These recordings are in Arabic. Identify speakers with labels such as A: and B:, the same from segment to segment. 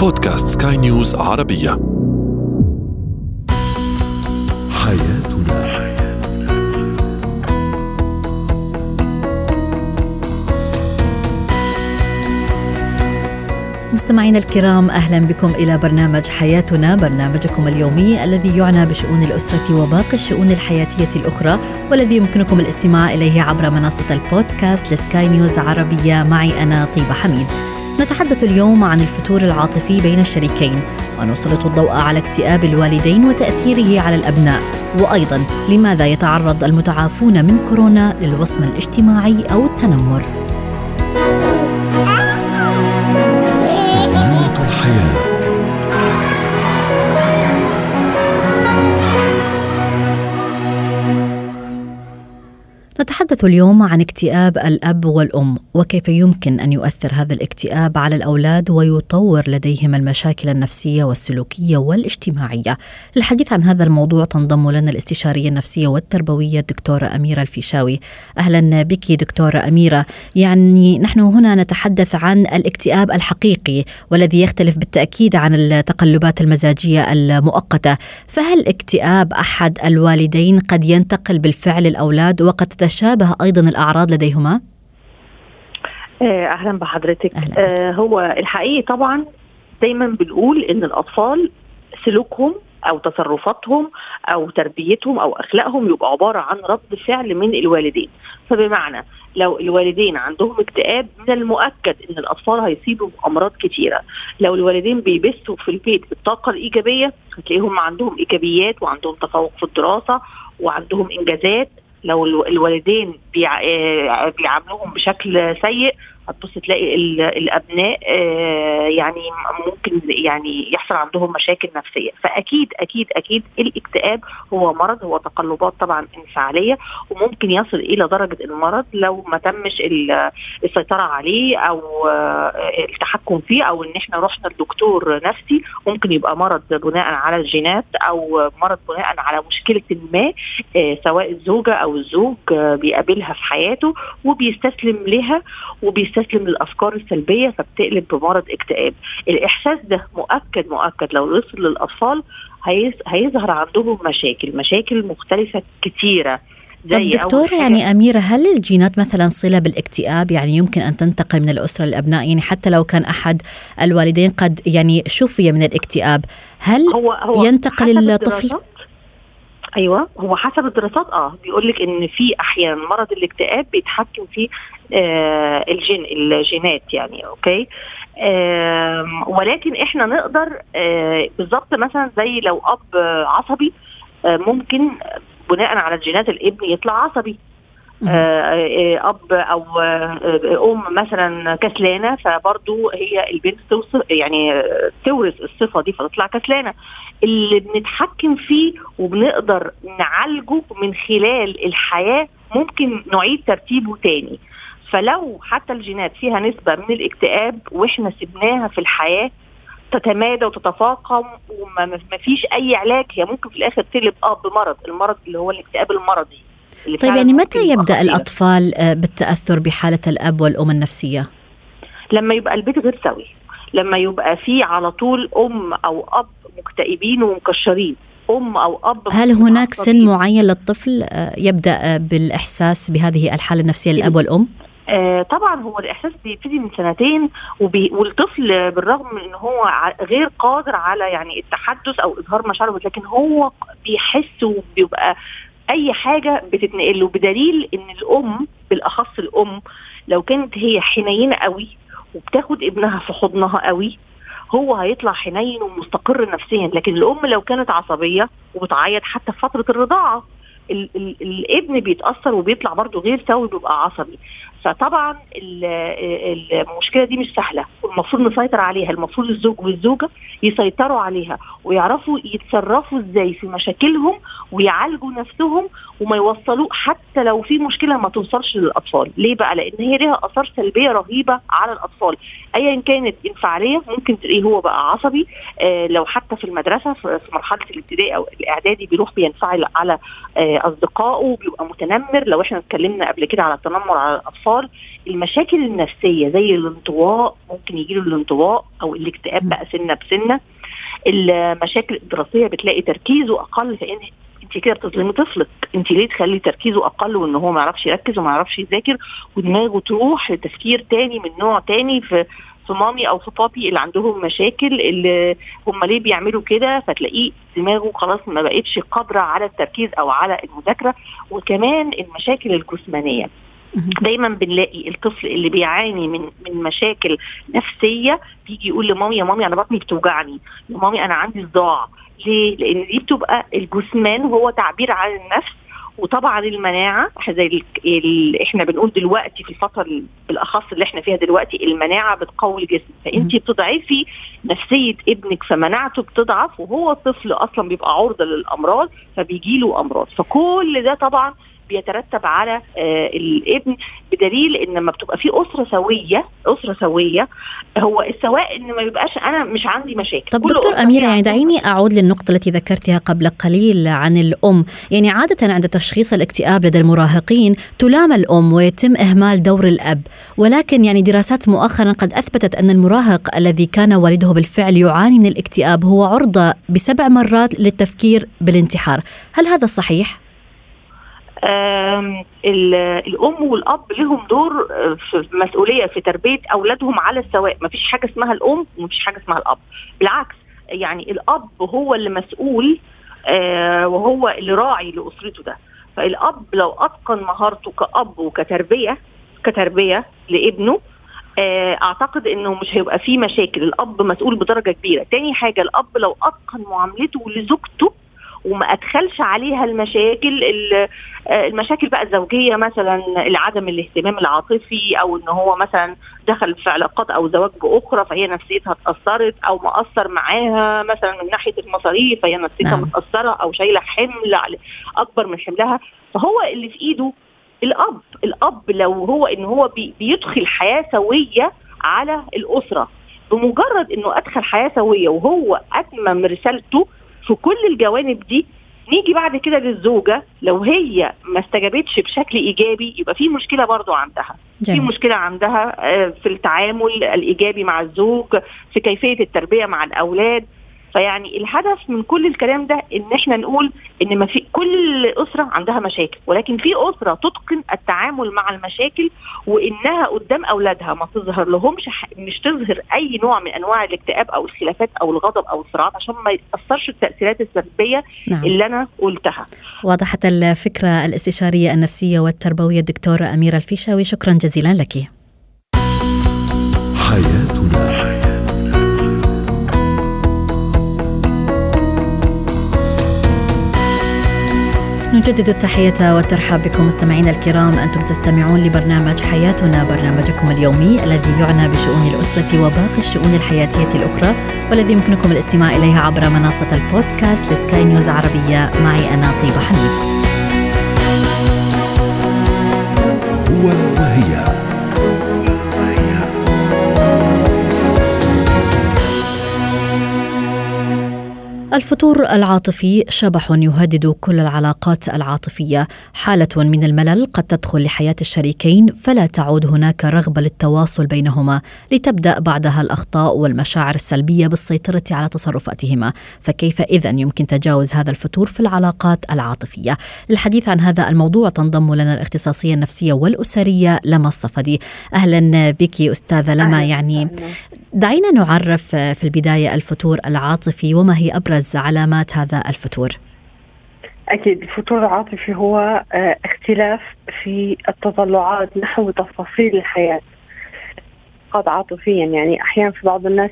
A: بودكاست سكاي نيوز عربية. حياتنا.
B: مستمعينا الكرام أهلا بكم إلى برنامج حياتنا برنامجكم اليومي الذي يعنى بشؤون الأسرة وباقي الشؤون الحياتية الأخرى والذي يمكنكم الاستماع إليه عبر منصة البودكاست لسكاي نيوز عربية. معي أنا طيبة حميد. نتحدث اليوم عن الفتور العاطفي بين الشريكين ونسلط الضوء على اكتئاب الوالدين وتأثيره على الأبناء وأيضا لماذا يتعرض المتعافون من كورونا للوصمة الاجتماعي أو التنمر. نتحدث اليوم عن اكتئاب الأب والأم وكيف يمكن أن يؤثر هذا الاكتئاب على الأولاد ويطور لديهم المشاكل النفسية والسلوكية والاجتماعية. للحديث عن هذا الموضوع تنضم لنا الاستشارية النفسية والتربوية الدكتورة أميرة الفيشاوي. أهلا بك دكتورة أميرة. يعني نحن هنا نتحدث عن الاكتئاب الحقيقي والذي يختلف بالتأكيد عن التقلبات المزاجية المؤقتة. فهل اكتئاب أحد الوالدين قد ينتقل بالفعل الاولاد وقد تتشابه أيضا الأعراض لديهما؟
C: آه، أهلا بحضرتك
B: أهلاً.
C: آه هو الحقيقي طبعا دايما بنقول إن الأطفال سلوكهم أو تصرفاتهم أو تربيتهم أو أخلاقهم يبقى عبارة عن رد فعل من الوالدين فبمعنى لو الوالدين عندهم اكتئاب من المؤكد إن الأطفال هيصيبوا بامراض كتيرة لو الوالدين بيبثوا في البيت الطاقة الإيجابية هتلاقيهم عندهم إيجابيات وعندهم تفوق في الدراسة وعندهم إنجازات لو الو- الوالدين. آه، بيعاملوهم بشكل سيء هتبص تلاقي ال- الأبناء آه، يعني ممكن يعني يحصل عندهم مشاكل نفسية. فأكيد أكيد أكيد الاكتئاب هو مرض هو تقلبات طبعا انفعالية وممكن يصل إلى درجة المرض لو ما تمش ال- السيطرة عليه أو آه، التحكم فيه أو إن إحنا رحنا لدكتور نفسي. ممكن يبقى مرض بناء على الجينات أو مرض بناء على مشكلة ما آه، سواء الزوجة أو الزوج بيقابلها في حياته وبيستسلم لها وبيستسلم للأفكار السلبية فبتقلب بمرض اكتئاب. الإحساس ده مؤكد مؤكد. لو وصل للأطفال هيظهر عندهم مشاكل مشاكل مختلفة كتيرة.
B: طب
C: حاجة-
B: يعني أميرة هل الجينات مثلا صلة بالاكتئاب؟ يعني يمكن أن تنتقل من الأسرة للأبناء. يعني حتى لو كان أحد الوالدين قد يعني شفي من الاكتئاب هل
C: هو هو
B: ينتقل الطفل؟
C: أيوه هو حسب الدراسات. آه بيقول لك إن في أحيانا مرض الاكتئاب بيتحكم فيه الجين الجينات يعني okay؟ ولكن إحنا نقدر آه بالظبط مثلا زي لو أب آه، عصبي آه ممكن بناء على الجينات الابن يطلع عصبي. آه، آه، أب أو آه، أم مثلا كسلانة فبرضو هي البنت توصف يعني آه، تورث الصفة دي فتطلع كسلانة. اللي بنتحكم فيه وبنقدر نعالجه من خلال الحياة ممكن نعيد ترتيبه تاني. فلو حتى الجينات فيها نسبة من الاكتئاب وإحنا سبناها في الحياة تتمادى وتتفاقم وما ما فيش أي علاج هي ممكن في الآخر تقلب آه بمرض المرض اللي هو الاكتئاب المرضي
B: طيب يعني متى يبدأ. الأطفال آه، بالتأثر بحالة الأب والأم النفسية؟
C: لما يبقى البيت غير سوي لما يبقى في على طول أم أو أب مكتئبين ومكشرين أم أو أب
B: هل هناك سن. معين للطفل آه، يبدأ آه، بالإحساس بهذه الحالة النفسية للأب والأم؟
C: آه طبعا هو الإحساس بيبتدي من سنتين وبي والطفل بالرغم إن هو غير قادر على يعني التحدث أو إظهار مشاعره لكن هو بيحس وبيبقى أي حاجة بتتنقل له بدليل إن الأم بالأخص الأم لو كانت هي حنينة قوي وبتاخد ابنها في حضنها قوي هو هيطلع حنين ومستقر نفسيا. لكن الأم لو كانت عصبية وبتعيط حتى في فترة الرضاعة ال- ال- الابن بيتأثر وبيطلع برضه غير سوي بيبقى عصبي. فطبعا ال- ال- المشكلة دي مش سهلة. والمفروض نسيطر عليها. المفروض الزوج والزوجة يسيطروا عليها ويعرفوا يتصرفوا إزاي في مشاكلهم ويعالجوا نفسهم وما يوصلوا حتى لو في مشكلة ما توصلش للأطفال. ليه بقى؟ لأن هي ليها آثار سلبية رهيبة على الأطفال. ايا كانت انفعالية ممكن تلاقيه هو بقى عصبي آه لو حتى في المدرسة في مرحلة الابتدائي أو الإعدادي بيروح بينفعل على آه أصدقائه بيبقى متنمر. لو إحنا اتكلمنا قبل كده على التنمر على الأطفال الاطفال المشاكل النفسية زي الانطواء ممكن يجي له الانطواء أو الاكتئاب بقى سنة بسنة. المشاكل الدراسية بتلاقي تركيزه أقل فان أنت كده بتظلمي طفلك. أنت ليه تخلي تركيزه أقل وإن هو ما يعرفش يركز وما يعرفش يذاكر ودماغه تروح لتفكير تاني من نوع تاني في في مامي أو في بابي اللي عندهم مشاكل اللي هم ليه بيعملوا كده؟ فتلاقيه دماغه خلاص ما بقتش قادرة على التركيز أو على المذاكرة. وكمان المشاكل الجسمانية. دايما بنلاقي الطفل اللي بيعاني من من مشاكل نفسية بيجي يقول لمامي يا مامي أنا بطني بتوجعني. يا مامي أنا عندي صداع. ليه؟ لأن دي بتبقى الجثمان هو تعبير عن النفس وطبعا المناعة. زي ال... ال... إحنا بنقول دلوقتي في الفترة بالأخص اللي إحنا فيها دلوقتي المناعة بتقوي الجسم. فانت بتضعفي نفسية ابنك فمناعته بتضعف وهو الطفل أصلا بيبقى عرضة للأمراض فبيجي له أمراض. فكل ده طبعا بيترتب على آه الابن بدليل إن لما بتبقى في أسرة سوية أسرة سوية هو السواء إن ما يبقاش أنا مش عندي مشاكل.
B: طب دكتور أميرة يعني دعيني أعود للنقطة التي ذكرتها قبل قليل عن الأم. يعني عادة عند تشخيص الاكتئاب لدى المراهقين تلام الأم ويتم إهمال دور الأب. ولكن يعني دراسات مؤخرا قد أثبتت أن المراهق الذي كان والده بالفعل يعاني من الاكتئاب هو عرضة بسبع مرات للتفكير بالانتحار. هل هذا صحيح؟
C: الأم والأب لهم دور في مسؤولية في تربية أولادهم على السواء. ما فيش حاجة اسمها الأم وما فيش حاجة اسمها الأب. بالعكس يعني الأب هو اللي مسؤول وهو اللي راعي لأسرته ده. فالأب لو أتقن مهارته كأب وكتربية كتربية لابنه أعتقد إنه مش هيبقى فيه مشاكل. الأب مسؤول بدرجة كبيرة. تاني حاجة الأب لو أتقن معاملته لزوجته وما أدخلش عليها المشاكل المشاكل بقى الزوجية مثلا عدم الاهتمام العاطفي أو إن هو مثلا دخل في علاقات أو زواج بأخرى فهي نفسيتها اتأثرت أو مأثر معاها مثلا من ناحية المصاريف فهي نفسيتها نعم. متأثرة أو شايلة حمل أكبر من حملها فهو اللي في إيده الأب الأب لو هو إن هو بي بيدخل حياة سوية على الأسرة بمجرد إنه أدخل حياة سوية وهو أتمم رسالته في كل الجوانب دي نيجي بعد كده للزوجة. لو هي ما استجابتش بشكل إيجابي يبقى في مشكلة برضو عندها. جميل. في مشكلة عندها في التعامل الإيجابي مع الزوج في كيفية التربية مع الأولاد. فيعني الهدف من كل الكلام ده إن إحنا نقول إن ما في كل أسرة عندها مشاكل ولكن في أسرة تتقن التعامل مع المشاكل وإنها قدام أولادها ما تظهر لهمش مش تظهر أي نوع من أنواع الاكتئاب أو الخلافات أو الغضب أو الصراعات عشان ما يتاثرش التأثيرات السلبية نعم. اللي أنا قلتها.
B: وضحت الفكرة الاستشارية النفسية والتربوية الدكتورة أميرة الفيشاوي شكرا جزيلا لك. حياتنا نجدد التحية والترحاب بكم مستمعينا الكرام. أنتم تستمعون لبرنامج حياتنا برنامجكم اليومي الذي يعنى بشؤون الأسرة وباقي الشؤون الحياتية الأخرى والذي يمكنكم الاستماع إليه عبر منصة البودكاست لسكاي نيوز عربية. معي أنا طيبة حميد. هو وهي الفتور العاطفي شبح يهدد كل العلاقات العاطفية. حالة من الملل قد تدخل لحياة الشريكين فلا تعود هناك رغبة للتواصل بينهما. لتبدأ بعدها الأخطاء والمشاعر السلبية بالسيطرة على تصرفاتهما. فكيف اذا يمكن تجاوز هذا الفتور في العلاقات العاطفية؟ للحديث عن هذا الموضوع تنضم لنا الاختصاصية النفسية والأسرية لما الصفدي. أهلا بك أستاذة لما يعني دعينا نعرف في البداية الفتور العاطفي وما هي أبرز علامات هذا الفتور؟
D: أكيد الفتور العاطفي هو اختلاف في التطلعات نحو تفاصيل الحياة. قد عاطفيا يعني أحيانا في بعض الناس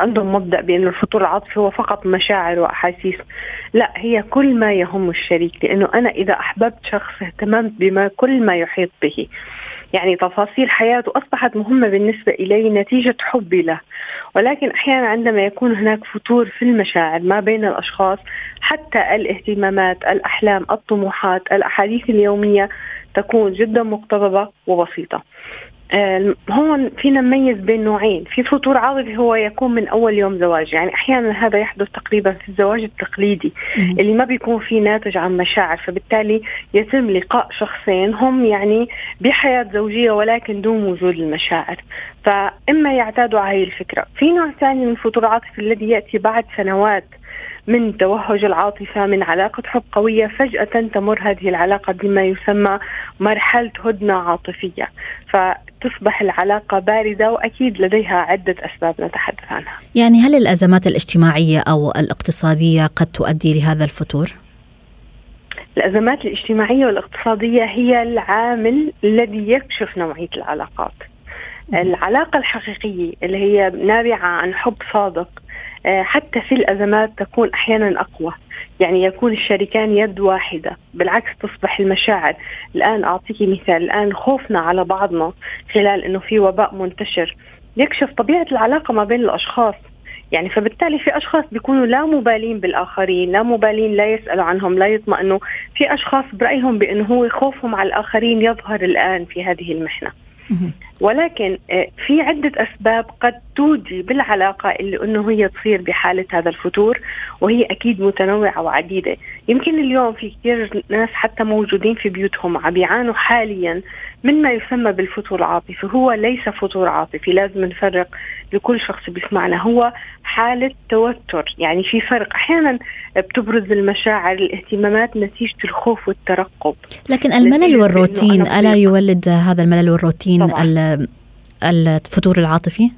D: عندهم مبدأ بأن الفتور العاطفي هو فقط مشاعر وأحاسيس. لا هي كل ما يهم الشريك لأنه أنا إذا أحببت شخص اهتممت بما كل ما يحيط به. يعني تفاصيل حياته أصبحت مهمة بالنسبة إلي نتيجة حبي له. ولكن أحيانا عندما يكون هناك فتور في المشاعر ما بين الأشخاص حتى الاهتمامات الأحلام الطموحات الأحاديث اليومية تكون جدا مقتضبة وبسيطة. هون فينا نميز بين نوعين. في فتور عاطفي هو يكون من أول يوم زواج. يعني أحيانا هذا يحدث تقريبا في الزواج التقليدي اللي ما بيكون في ناتج عن مشاعر. فبالتالي يتم لقاء شخصين. هم يعني بحياة زوجية ولكن دون وجود المشاعر. فإما يعتادوا على هذه الفكرة. في نوع ثاني من الفتور العاطفي الذي يأتي بعد سنوات من توهج العاطفة من علاقة حب قوية فجأة تمر هذه العلاقة بما يسمى مرحلة هدنة عاطفية. فتصبح العلاقة باردة وأكيد لديها عدة أسباب نتحدث عنها.
B: يعني هل الأزمات الاجتماعية أو الاقتصادية قد تؤدي لهذا الفتور؟
D: الأزمات الاجتماعية والاقتصادية هي العامل الذي يكشف نوعية العلاقات. العلاقة الحقيقية اللي هي نابعة عن حب صادق حتى في الأزمات تكون أحيانا أقوى. يعني يكون الشريكان يد واحدة. بالعكس تصبح المشاعر. الآن أعطيك مثال. الآن خوفنا على بعضنا خلال أنه في وباء منتشر. يكشف طبيعة العلاقة ما بين الأشخاص. يعني فبالتالي في أشخاص بيكونوا لا مبالين بالآخرين، لا مبالين لا يسألوا عنهم، لا يطمئنوا، في أشخاص برأيهم بأنه هو خوفهم على الآخرين يظهر الآن في هذه المحنة. ولكن آه، في عدة أسباب قد تودي بالعلاقة اللي أنه هي تصير بحالة هذا الفتور وهي أكيد متنوعة وعديدة. يمكن اليوم في كثير ناس حتى موجودين في بيوتهم عم بيعانوا حاليا من ما يسمى بالفتور العاطفي هو ليس فتور عاطفي لازم نفرق لكل شخص بيسمعنا. هو حالة توتر يعني في فرق. أحيانا بتبرز المشاعر الاهتمامات نتيجة الخوف والترقب.
B: لكن الملل والروتين ألا يولد هذا الملل والروتين الفتور العاطفي؟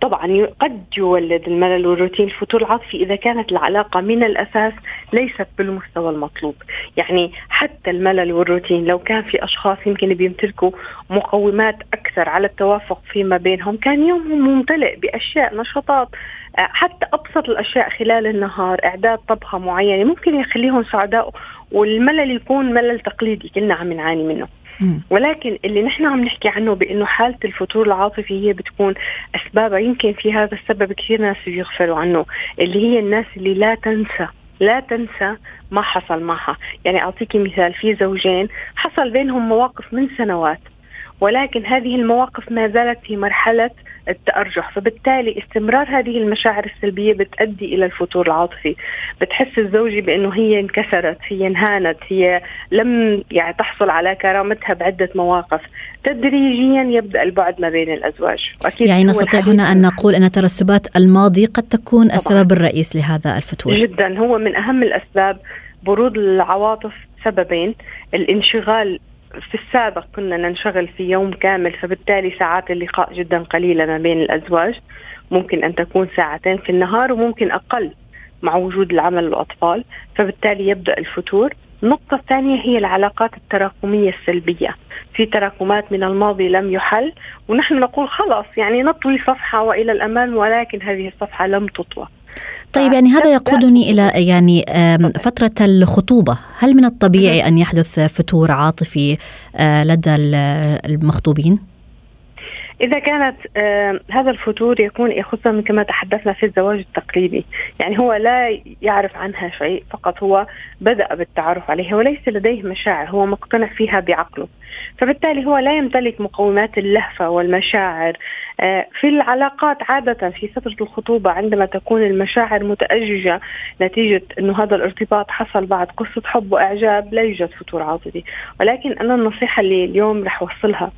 D: طبعا قد يولد الملل والروتين الفتور العاطفي إذا كانت العلاقة من الأساس ليست بالمستوى المطلوب، يعني حتى الملل والروتين لو كان في أشخاص يمكن بيمتلكوا مقومات أكثر على التوافق فيما بينهم، كان يومهم ممتلئ بأشياء نشاطات حتى أبسط الأشياء خلال النهار، إعداد طبخة معينة ممكن يخليهم سعداء والملل يكون ملل تقليدي كلنا عم نعاني منه. ولكن اللي نحن عم نحكي عنه بإنه حالة الفتور العاطفي هي بتكون اسبابها يمكن في هذا السبب كثير ناس يغفلوا عنه اللي هي الناس اللي لا تنسى لا تنسى ما حصل معها. يعني أعطيكي مثال في زوجين حصل بينهم مواقف من سنوات ولكن هذه المواقف ما زالت في مرحلة التأرجح. فبالتالي استمرار هذه المشاعر السلبية بتؤدي إلى الفتور العاطفي. بتحس الزوجة بأنه هي انكسرت هي انهانت هي لم يعني تحصل على كرامتها بعدة مواقف. تدريجيا يبدأ البعد ما بين الأزواج.
B: أكيد يعني نستطيع هنا أن نقول أن ترسبات الماضي قد تكون طبعا. السبب الرئيس لهذا الفتور
D: جدا. هو من أهم الأسباب برود العواطف سببين. الانشغال في السابق كنا ننشغل في يوم كامل فبالتالي ساعات اللقاء جدا قليلة ما بين الأزواج. ممكن أن تكون ساعتين في النهار وممكن أقل مع وجود العمل والأطفال فبالتالي يبدأ الفتور. النقطة الثانية هي العلاقات التراكمية السلبية. في تراكمات من الماضي لم يحل ونحن نقول خلاص يعني نطوي صفحة وإلى الأمام ولكن هذه الصفحة لم تطوى.
B: طيب يعني هذا يقودني إلى يعني فترة الخطوبة، هل من الطبيعي أن يحدث فتور عاطفي آه، لدى المخطوبين؟
D: إذا كانت آه هذا الفتور يكون خصوصا كما تحدثنا في الزواج التقليدي. يعني هو لا يعرف عنها شيء فقط هو بدأ بالتعرف عليها وليس لديه مشاعر هو مقتنع فيها بعقله. فبالتالي هو لا يمتلك مقومات اللهفة والمشاعر. آه في العلاقات عادة في فترة الخطوبة عندما تكون المشاعر متأججة نتيجة أنه هذا الارتباط حصل بعد قصة حب وإعجاب لا يوجد فتور عاطفي. ولكن أنا النصيحة اللي اليوم رح أوصلها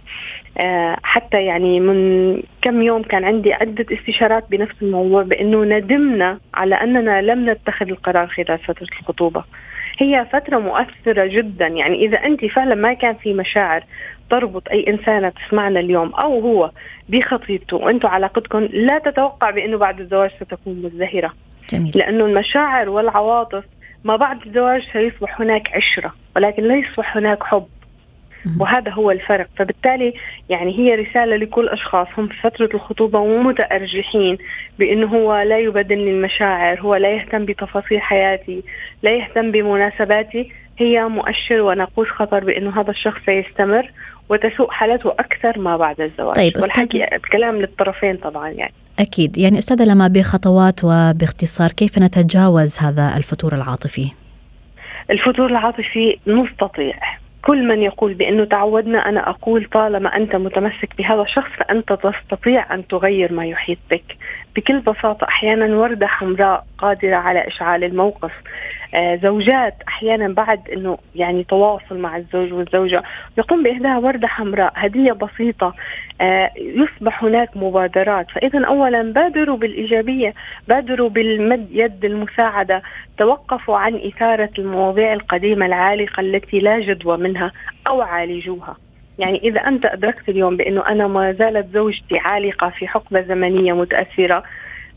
D: حتى يعني من كم يوم كان عندي عدة استشارات بنفس الموضوع بأنه ندمنا على أننا لم نتخذ القرار خلال فترة الخطوبة. هي فترة مؤثرة جدا. يعني إذا أنت فعلا ما كان في مشاعر تربط أي إنسانة تسمعنا اليوم أو هو بخطيبته وأنتم علاقتكم لا تتوقع بأنه بعد الزواج ستكون مزدهرة. جميل. لأنه المشاعر والعواطف ما بعد الزواج سيصبح هناك عشرة ولكن لا يصبح هناك حب. وهذا هو الفرق. فبالتالي يعني هي رسالة لكل أشخاص. هم في فترة الخطوبة ومتأرجحين بأنه هو لا يبادلني المشاعر هو لا يهتم بتفاصيل حياتي لا يهتم بمناسباتي. هي مؤشر وناقوس خطر بأنه هذا الشخص سيستمر وتسوء حالته أكثر ما بعد الزواج.
B: طيب
D: والحكي الكلام للطرفين طبعا يعني.
B: أكيد. يعني أستاذة لما بخطوات وباختصار كيف نتجاوز هذا الفتور العاطفي؟
D: الفتور العاطفي نستطيع كل من يقول بأنه تعودنا أنا أقول طالما أنت متمسك بهذا الشخص فأنت تستطيع أن تغير ما يحيط بك بكل بساطة أحيانا وردة حمراء قادرة على إشعال الموقف. زوجات أحيانا بعد إنه يعني تواصل مع الزوج والزوجة يقوم بإهداء وردة حمراء هدية بسيطة آه يصبح هناك مبادرات. فإذا اولا بادروا بالإيجابية بادروا بالمد يد المساعدة توقفوا عن إثارة المواضيع القديمة العالقة التي لا جدوى منها أو عالجوها. يعني إذا أنت أدركت اليوم بأنه أنا ما زالت زوجتي عالقة في حقبة زمنية متأثرة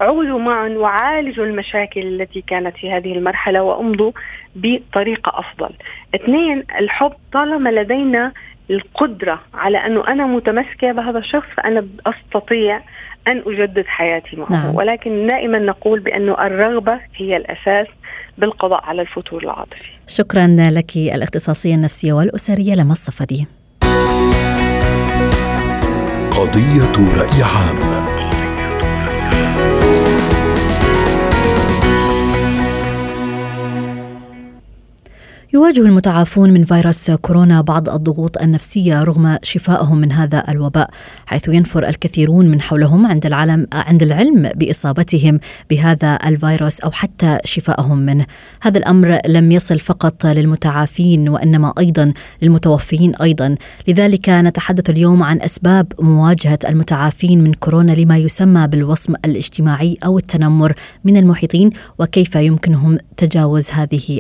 D: عودوا معا وعالجوا المشاكل التي كانت في هذه المرحلة وأمضوا بطريقة أفضل. اثنين الحب طالما لدينا القدرة على أنه أنا متمسكة بهذا الشخص فأنا أستطيع أن أجدد حياتي معه. نعم. ولكن دائما نقول بأنه الرغبة هي الأساس بالقضاء على الفتور العاطفي.
B: شكرا لك الاختصاصية النفسية والأسرية لما الصفدي
A: قضية رأي عام.
B: يواجه المتعافون من فيروس كورونا بعض الضغوط النفسية رغم شفائهم من هذا الوباء حيث ينفر الكثيرون من حولهم عند العلم عند العلم بإصابتهم بهذا الفيروس أو حتى شفائهم منه. هذا الأمر لم يصل فقط للمتعافين وإنما أيضا للمتوفيين أيضا. لذلك نتحدث اليوم عن أسباب مواجهة المتعافين من كورونا لما يسمى بالوصم الاجتماعي أو التنمر من المحيطين وكيف يمكنهم تجاوز هذه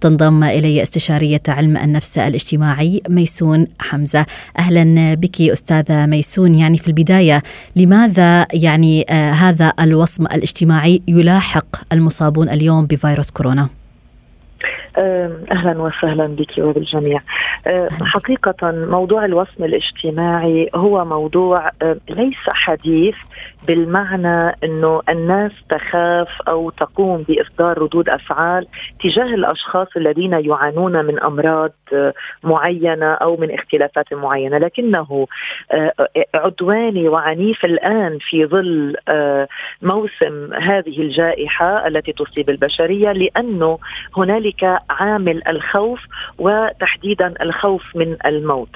B: تنضم إلي استشارية علم النفس الاجتماعي ميسون حمزة. أهلا بك استاذه ميسون. يعني في البداية لماذا يعني آه هذا الوصم الاجتماعي يلاحق المصابون اليوم بفيروس كورونا؟
E: أهلا وسهلا بك وبالجميع. حقيقة موضوع الوصم الاجتماعي هو موضوع ليس حديث بالمعنى إنه الناس تخاف أو تقوم بإصدار ردود أفعال تجاه الأشخاص الذين يعانون من أمراض معينة أو من اختلافات معينة. لكنه عدواني وعنيف الآن في ظل موسم هذه الجائحة التي تصيب البشرية لأنه هنالك عامل الخوف وتحديدا الخوف من الموت.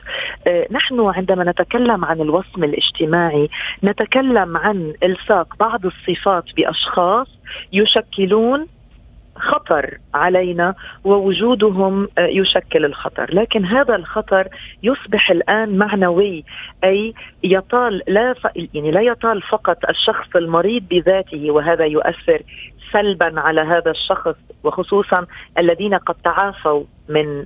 E: نحن عندما نتكلم عن الوصم الاجتماعي نتكلم عن الصاق بعض الصفات بأشخاص يشكلون خطر علينا ووجودهم يشكل الخطر. لكن هذا الخطر يصبح الآن معنوي أي يطال لا ف... يعني لا يطال فقط الشخص المريض بذاته وهذا يؤثر سلبا على هذا الشخص وخصوصا الذين قد تعافوا من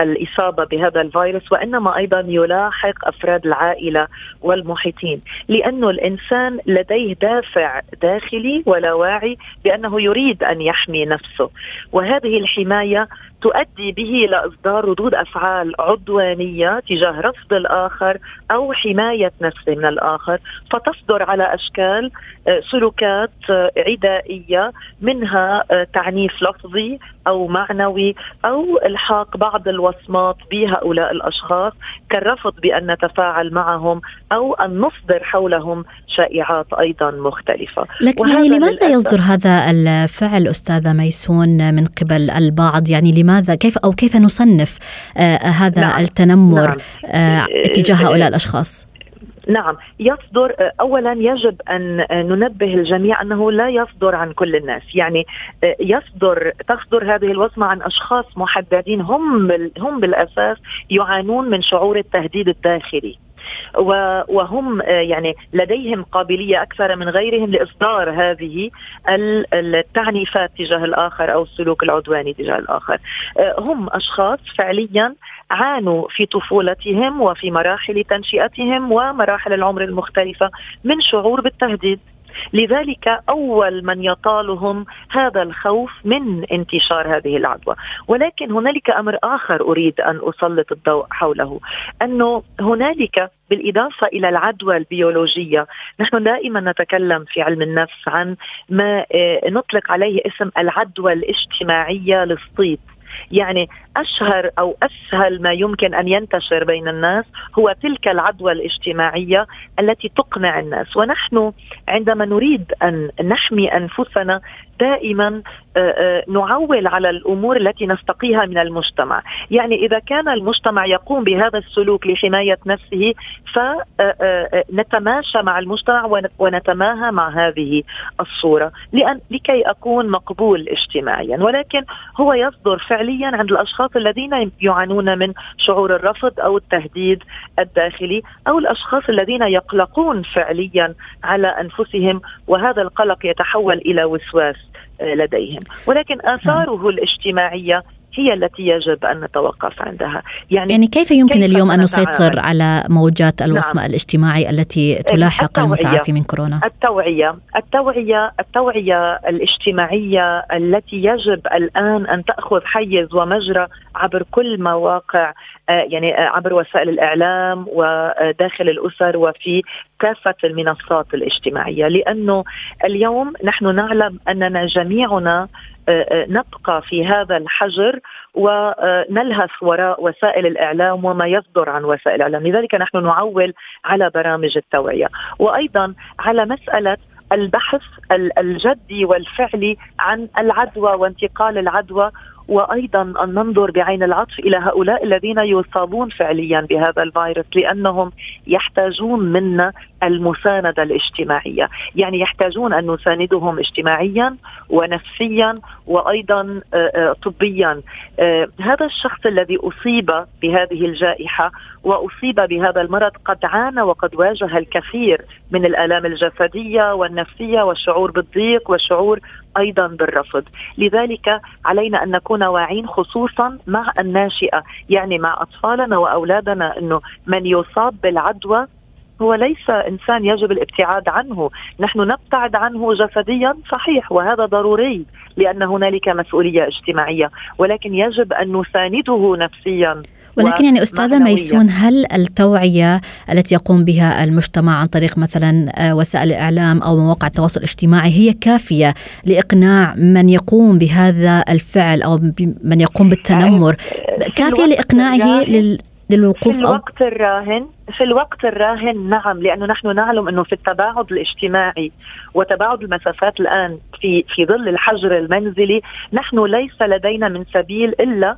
E: الإصابة بهذا الفيروس وإنما أيضا يلاحق أفراد العائلة والمحيطين. لأنه الإنسان لديه دافع داخلي ولا واعي بأنه يريد أن يحمي نفسه. وهذه الحماية تؤدي به إلى إصدار ردود أفعال عدوانية تجاه رفض الآخر أو حماية نفسه من الآخر. فتصدر على أشكال آه، سلوكات آه، عدائيه منها آه، تعنيف لفظي أو معنوي أو إلحاق بعض الوصمات بهؤلاء الأشخاص كالرفض بأن نتفاعل معهم أو أن نصدر حولهم شائعات أيضا مختلفة
B: لكن يعني لماذا يصدر هذا الفعل أستاذة ميسون من قبل البعض يعني لماذا كيف أو كيف نصنف آه هذا نعم. التنمر نعم. آه اتجاه هؤلاء الأشخاص
E: نعم يصدر اولا يجب أن ننبه الجميع أنه لا يصدر عن كل الناس. يعني يصدر تصدر هذه الوصمة عن أشخاص محددين هم هم بالأساس يعانون من شعور التهديد الداخلي. وهم يعني لديهم قابلية أكثر من غيرهم لإصدار هذه التعنيفات تجاه الآخر أو السلوك العدواني تجاه الآخر. هم أشخاص فعليا عانوا في طفولتهم وفي مراحل تنشئتهم ومراحل العمر المختلفة من شعور بالتهديد لذلك أول من يطالهم هذا الخوف من انتشار هذه العدوى. ولكن هنالك أمر آخر أريد أن أسلط الضوء حوله أنه هنالك بالإضافة إلى العدوى البيولوجية نحن دائما نتكلم في علم النفس عن ما آه، نطلق عليه اسم العدوى الاجتماعية للصيد. يعني أشهر أو أسهل ما يمكن أن ينتشر بين الناس هو تلك العدوى الاجتماعية التي تقنع الناس. ونحن عندما نريد أن نحمي أنفسنا دائما نعول على الأمور التي نستقيها من المجتمع، يعني إذا كان المجتمع يقوم بهذا السلوك لحماية نفسه فنتماشى مع المجتمع ونتماهى مع هذه الصورة، لأن لكي أكون مقبول اجتماعيا، ولكن هو يصدر فعليا عند الأشخاص الذين يعانون من شعور الرفض أو التهديد الداخلي أو الأشخاص الذين يقلقون فعليا على أنفسهم وهذا القلق يتحول إلى وسواس. لديهم. ولكن آثاره الاجتماعية هي التي يجب أن نتوقف عندها.
B: يعني يعني كيف يمكن كيف اليوم أن نسيطر على موجات الوصمة نعم. الاجتماعي التي تلاحق المتعافي من كورونا؟
E: التوعية. التوعية التوعية الاجتماعية التي يجب الآن أن تأخذ حيز ومجرى عبر كل مواقع آه، يعني آه، عبر وسائل الإعلام وداخل الأسر وفي كافة المنصات الاجتماعية. لأنه اليوم نحن نعلم أننا جميعنا نبقى في هذا الحجر ونلهث وراء وسائل الإعلام وما يصدر عن وسائل الإعلام، لذلك نحن نعول على برامج التوعية، وأيضا على مسألة البحث الجدي والفعلي عن العدوى وانتقال العدوى وأيضا أن ننظر بعين العطف إلى هؤلاء الذين يصابون فعليا بهذا الفيروس لأنهم يحتاجون منا المساندة الاجتماعية، يعني يحتاجون أن نساندهم اجتماعيا ونفسيا وأيضا آه، آه، طبيا. آه، هذا الشخص الذي أصيب بهذه الجائحة وأصيب بهذا المرض قد عانى وقد واجه الكثير من الآلام الجسدية والنفسية والشعور بالضيق والشعور أيضا بالرفض، لذلك علينا أن نكون واعين خصوصا مع الناشئة، يعني مع أطفالنا وأولادنا إنه من يصاب بالعدوى هو ليس إنسان يجب الابتعاد عنه، نحن نبتعد عنه جسديا صحيح وهذا ضروري لأن هنالك مسؤولية اجتماعية، ولكن يجب أن نسانده نفسيا.
B: ولكن يعني أستاذة ميسون هل التوعية التي يقوم بها المجتمع عن طريق مثلا آه، وسائل الإعلام أو مواقع التواصل الاجتماعي هي كافية لإقناع من يقوم بهذا الفعل أو من يقوم بالتنمر؟ كافية لإقناعه لل للوقوف
E: في الوقت أو الراهن في الوقت الراهن نعم لأنه نحن نعلم أنه في التباعد الاجتماعي وتباعد المسافات الآن في في ظل الحجر المنزلي نحن ليس لدينا من سبيل إلا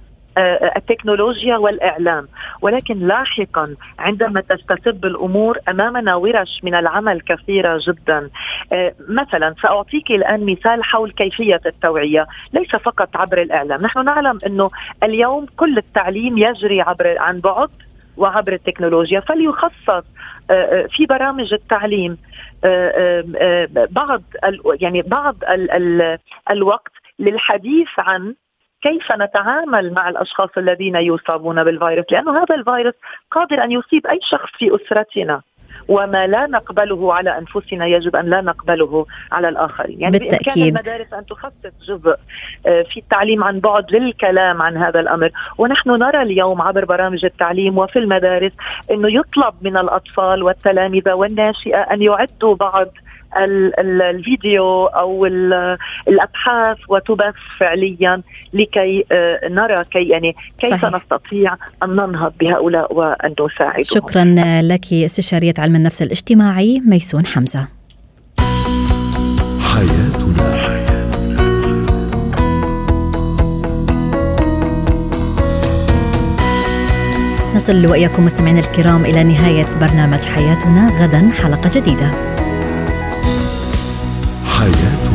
E: التكنولوجيا والإعلام. ولكن لاحقا عندما تستتب الأمور امامنا ورش من العمل كثيرة جدا. آه، مثلا سأعطيك الآن مثال حول كيفية التوعية ليس فقط عبر الإعلام. نحن نعلم أنه اليوم كل التعليم يجري عبر عن بعد وعبر التكنولوجيا. فليخصص آه، في برامج التعليم بعض يعني بعض الوقت للحديث عن كيف نتعامل مع الأشخاص الذين يصابون بالفيروس؟ لأنه هذا الفيروس قادر أن يصيب أي شخص في أسرتنا. وما لا نقبله على أنفسنا يجب أن لا نقبله على الآخرين،
B: يعني بالتأكيد.
E: المدارس أن تخصص جزء آه، في التعليم عن بعد للكلام عن هذا الأمر، ونحن نرى اليوم عبر برامج التعليم وفي المدارس إنه يطلب من الأطفال والتلامذه والناشئة أن يعدوا بعض الفيديو أو الأبحاث وتبث فعليا لكي آه، نرى كي يعني كيف صحيح. نستطيع أن ننهض بهؤلاء وأن نساعدهم.
B: شكرا لك استشارية علم النفس الاجتماعي ميسون حمزة. حياتنا. نصل وإياكم مستمعينا الكرام إلى نهاية برنامج حياتنا. غدا حلقة جديدة. Heil.